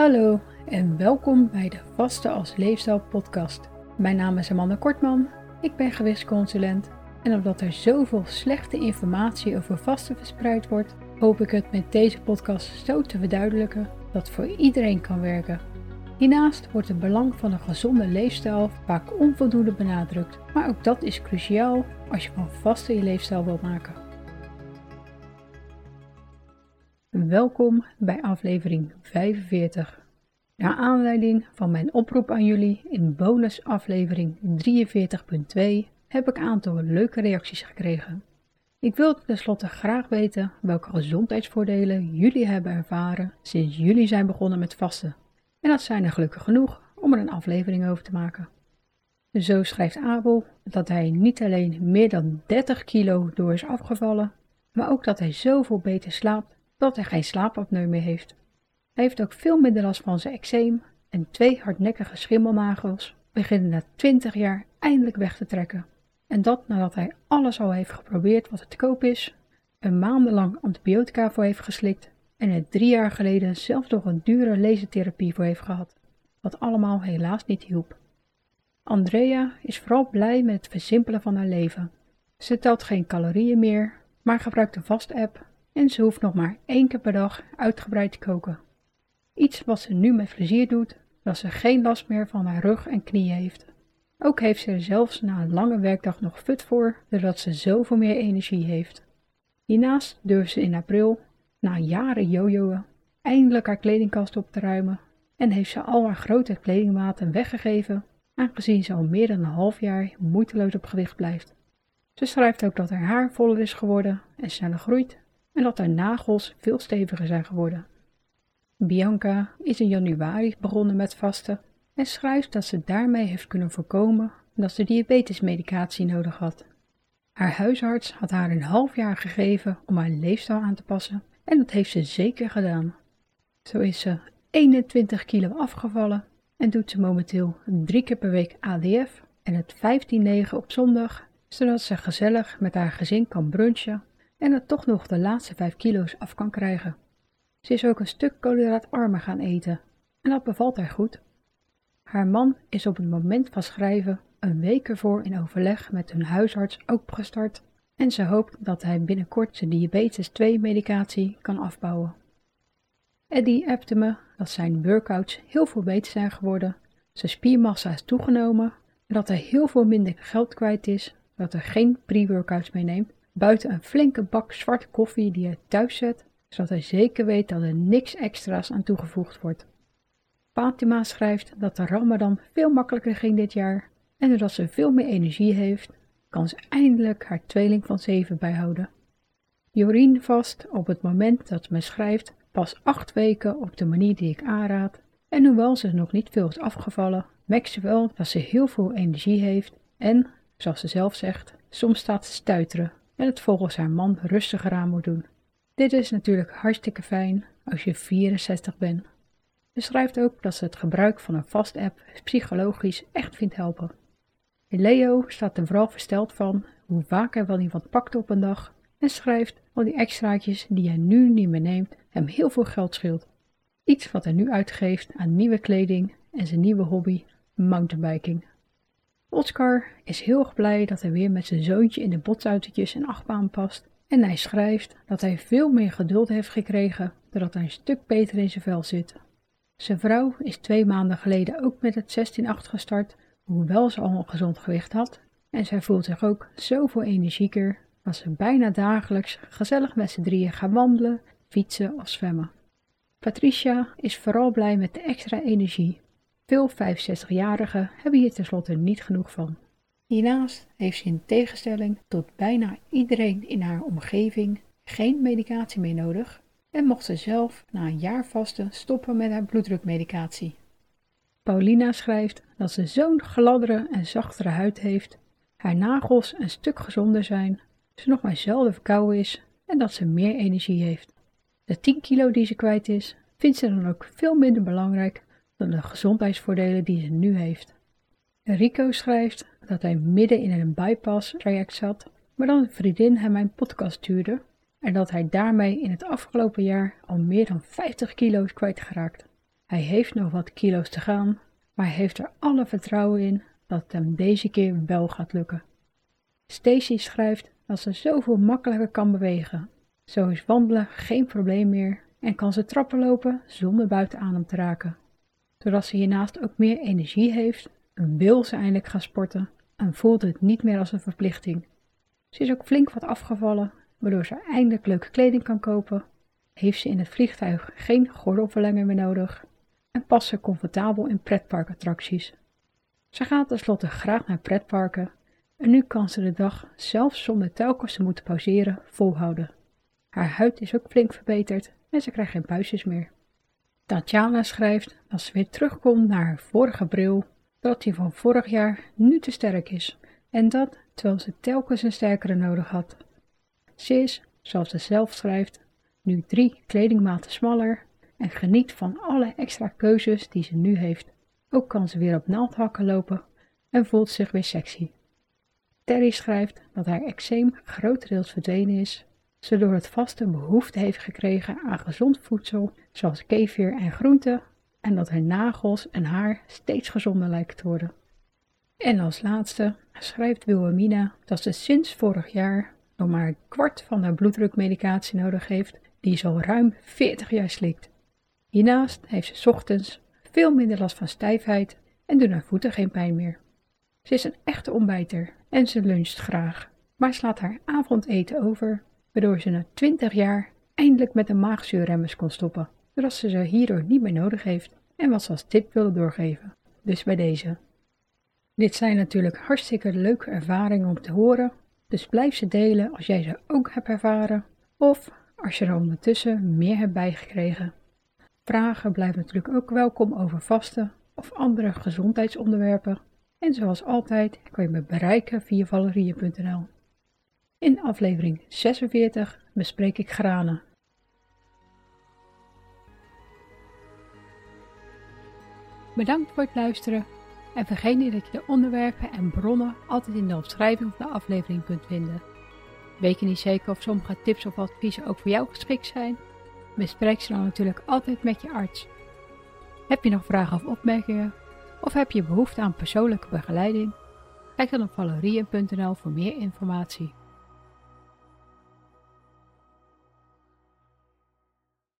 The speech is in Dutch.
Hallo en welkom bij de Vaste als Leefstijl podcast. Mijn naam is Amanda Kortman, ik ben gewichtsconsulent en omdat er zoveel slechte informatie over vasten verspreid wordt, hoop ik het met deze podcast zo te verduidelijken dat voor iedereen kan werken. Hiernaast wordt het belang van een gezonde leefstijl vaak onvoldoende benadrukt, maar ook dat is cruciaal als je van vasten je leefstijl wilt maken. Welkom bij aflevering 45. Naar aanleiding van mijn oproep aan jullie in bonusaflevering 43.2 heb ik een aantal leuke reacties gekregen. Ik wil tenslotte graag weten welke gezondheidsvoordelen jullie hebben ervaren sinds jullie zijn begonnen met vasten. En dat zijn er gelukkig genoeg om er een aflevering over te maken. Zo schrijft Abel dat hij niet alleen meer dan 30 kilo door is afgevallen, maar ook dat hij zoveel beter slaapt dat hij geen slaapapneu meer heeft. Hij heeft ook veel minder last van zijn eczeem en twee hardnekkige schimmelnagels beginnen na 20 jaar eindelijk weg te trekken. En dat nadat hij alles al heeft geprobeerd wat er te koop is, een maandenlang antibiotica voor heeft geslikt en er drie jaar geleden zelfs nog een dure lasertherapie voor heeft gehad, wat allemaal helaas niet hielp. Andrea is vooral blij met het versimpelen van haar leven. Ze telt geen calorieën meer, maar gebruikt een vast app en ze hoeft nog maar één keer per dag uitgebreid te koken. Iets wat ze nu met plezier doet, dat ze geen last meer van haar rug en knieën heeft. Ook heeft ze er zelfs na een lange werkdag nog fut voor, doordat ze zoveel meer energie heeft. Hiernaast durft ze in april, na jaren jojoen, eindelijk haar kledingkast op te ruimen en heeft ze al haar grote kledingmaten weggegeven, aangezien ze al meer dan een half jaar moeiteloos op gewicht blijft. Ze schrijft ook dat haar haar voller is geworden en sneller groeit en dat haar nagels veel steviger zijn geworden. Bianca is in januari begonnen met vasten en schrijft dat ze daarmee heeft kunnen voorkomen dat ze diabetesmedicatie nodig had. Haar huisarts had haar een half jaar gegeven om haar leefstijl aan te passen en dat heeft ze zeker gedaan. Zo is ze 21 kilo afgevallen en doet ze momenteel drie keer per week ADF en het 15-9 op zondag, zodat ze gezellig met haar gezin kan brunchen en er toch nog de laatste 5 kilo's af kan krijgen. Ze is ook een stuk koolhydraatarmer gaan eten en dat bevalt haar goed. Haar man is op het moment van schrijven een week ervoor in overleg met hun huisarts ook gestart en ze hoopt dat hij binnenkort zijn diabetes 2 medicatie kan afbouwen. Eddie appte me dat zijn workouts heel veel beter zijn geworden, zijn spiermassa is toegenomen en dat hij heel veel minder geld kwijt is, dat hij geen pre-workouts meeneemt, buiten een flinke bak zwarte koffie die hij thuis zet, zodat hij zeker weet dat er niks extra's aan toegevoegd wordt. Fatima schrijft dat de Ramadan veel makkelijker ging dit jaar en doordat ze veel meer energie heeft, kan ze eindelijk haar tweeling van zeven bijhouden. Jorien vast op het moment dat ze me schrijft pas acht weken op de manier die ik aanraad en hoewel ze nog niet veel is afgevallen, merkt ze wel dat ze heel veel energie heeft en, zoals ze zelf zegt, soms staat te stuiteren en het volgens haar man rustiger aan moet doen. Dit is natuurlijk hartstikke fijn als je 64 bent. Ze schrijft ook dat ze het gebruik van een vast app psychologisch echt vindt helpen. Leo staat er vooral versteld van hoe vaak hij wel wat pakt op een dag en schrijft al die extraatjes die hij nu niet meer neemt hem heel veel geld scheelt. Iets wat hij nu uitgeeft aan nieuwe kleding en zijn nieuwe hobby, mountainbiking. Oscar is heel erg blij dat hij weer met zijn zoontje in de botsautootjes en achtbaan past en hij schrijft dat hij veel meer geduld heeft gekregen doordat hij een stuk beter in zijn vel zit. Zijn vrouw is twee maanden geleden ook met het 16-8 gestart, hoewel ze al een gezond gewicht had. En zij voelt zich ook zoveel energieker als ze bijna dagelijks gezellig met z'n drieën gaan wandelen, fietsen of zwemmen. Patricia is vooral blij met de extra energie. Veel 65-jarigen hebben hier tenslotte niet genoeg van. Hiernaast heeft ze in tegenstelling tot bijna iedereen in haar omgeving geen medicatie meer nodig en mocht ze zelf na een jaar vasten stoppen met haar bloeddrukmedicatie. Paulina schrijft dat ze zo'n gladdere en zachtere huid heeft, haar nagels een stuk gezonder zijn, ze nog maar zelden verkouden is en dat ze meer energie heeft. De 10 kilo die ze kwijt is, vindt ze dan ook veel minder belangrijk de gezondheidsvoordelen die ze nu heeft. Rico schrijft dat hij midden in een bypass traject zat, maar dan een vriendin hem mijn podcast stuurde en dat hij daarmee in het afgelopen jaar al meer dan 50 kilo is kwijtgeraakt. Hij heeft nog wat kilo's te gaan, maar heeft er alle vertrouwen in dat het hem deze keer wel gaat lukken. Stacy schrijft dat ze zoveel makkelijker kan bewegen. Zo is wandelen geen probleem meer en kan ze trappen lopen zonder buiten adem te raken. Doordat ze hiernaast ook meer energie heeft, wil ze eindelijk gaan sporten en voelt het niet meer als een verplichting. Ze is ook flink wat afgevallen, waardoor ze eindelijk leuke kleding kan kopen. Heeft ze in het vliegtuig geen gordelverlenger meer nodig en past ze comfortabel in pretparkattracties. Ze gaat tenslotte graag naar pretparken en nu kan ze de dag, zelfs zonder telkens te moeten pauzeren, volhouden. Haar huid is ook flink verbeterd en ze krijgt geen puistjes meer. Tatjana schrijft dat ze weer terugkomt naar haar vorige bril, dat die van vorig jaar nu te sterk is en dat terwijl ze telkens een sterkere nodig had. Ze is, zoals ze zelf schrijft, nu drie kledingmaten smaller en geniet van alle extra keuzes die ze nu heeft. Ook kan ze weer op naaldhakken lopen en voelt zich weer sexy. Terry schrijft dat haar eczeem grotendeels verdwenen is, ze door het vaste behoefte heeft gekregen aan gezond voedsel zoals kefir en groenten en dat haar nagels en haar steeds gezonder lijken te worden. En als laatste schrijft Wilhelmina dat ze sinds vorig jaar nog maar een kwart van haar bloeddrukmedicatie nodig heeft, die ze al ruim 40 jaar slikt. Hiernaast heeft ze ochtends veel minder last van stijfheid en doen haar voeten geen pijn meer. Ze is een echte ontbijter en ze luncht graag, maar slaat haar avondeten over, waardoor ze na 20 jaar eindelijk met de maagzuurremmers kon stoppen, zodat ze ze hierdoor niet meer nodig heeft en wat ze als tip wilde doorgeven. Dus bij deze. Dit zijn natuurlijk hartstikke leuke ervaringen om te horen, dus blijf ze delen als jij ze ook hebt ervaren of als je er ondertussen meer hebt bijgekregen. Vragen blijven natuurlijk ook welkom over vasten of andere gezondheidsonderwerpen. En zoals altijd kan je me bereiken via valerieën.nl. In aflevering 46 bespreek ik granen. Bedankt voor het luisteren en vergeet niet dat je de onderwerpen en bronnen altijd in de omschrijving van de aflevering kunt vinden. Weet je niet zeker of sommige tips of adviezen ook voor jou geschikt zijn? Bespreek ze dan natuurlijk altijd met je arts. Heb je nog vragen of opmerkingen? Of heb je behoefte aan persoonlijke begeleiding? Kijk dan op valerieën.nl voor meer informatie.